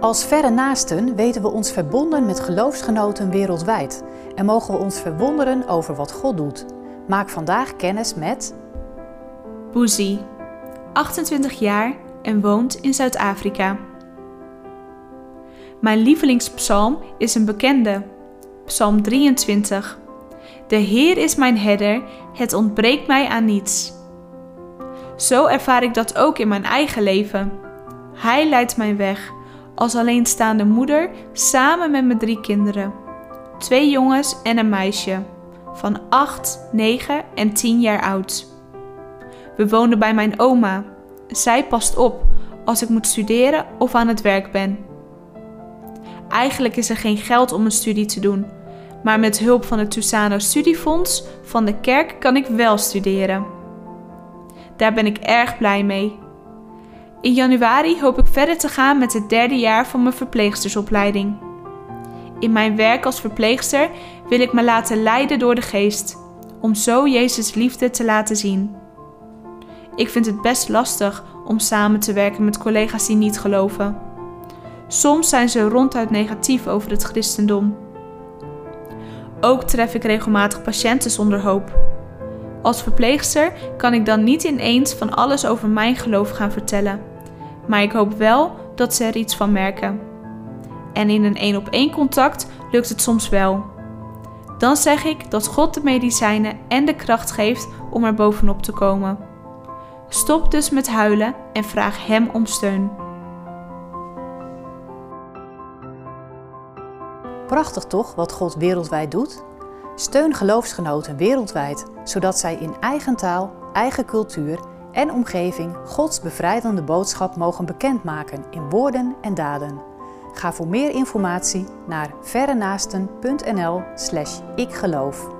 Als verre naasten weten we ons verbonden met geloofsgenoten wereldwijd en mogen we ons verwonderen over wat God doet. Maak vandaag kennis met Boezie, 28 jaar en woont in Zuid-Afrika. Mijn lievelingspsalm is een bekende, Psalm 23. De Heer is mijn herder, het ontbreekt mij aan niets. Zo ervaar ik dat ook in mijn eigen leven. Hij leidt mijn weg als alleenstaande moeder samen met mijn drie kinderen. Twee jongens en een meisje van 8, 9 en 10 jaar oud. We wonen bij mijn oma. Zij past op als ik moet studeren of aan het werk ben. Eigenlijk is er geen geld om een studie te doen, maar met hulp van het Tusano Studiefonds van de kerk kan ik wel studeren. Daar ben ik erg blij mee. In januari hoop ik verder te gaan met het derde jaar van mijn verpleegstersopleiding. In mijn werk als verpleegster wil ik me laten leiden door de geest, om zo Jezus liefde te laten zien. Ik vind het best lastig om samen te werken met collega's die niet geloven. Soms zijn ze ronduit negatief over het christendom. Ook tref ik regelmatig patiënten zonder hoop. Als verpleegster kan ik dan niet ineens van alles over mijn geloof gaan vertellen, maar ik hoop wel dat ze er iets van merken. En in een één op één contact lukt het soms wel. Dan zeg ik dat God de medicijnen en de kracht geeft om er bovenop te komen. Stop dus met huilen en vraag Hem om steun. Prachtig toch wat God wereldwijd doet? Steun geloofsgenoten wereldwijd, zodat zij in eigen taal, eigen cultuur en omgeving Gods bevrijdende boodschap mogen bekendmaken in woorden en daden. Ga voor meer informatie naar verrenaasten.nl/ikgeloof.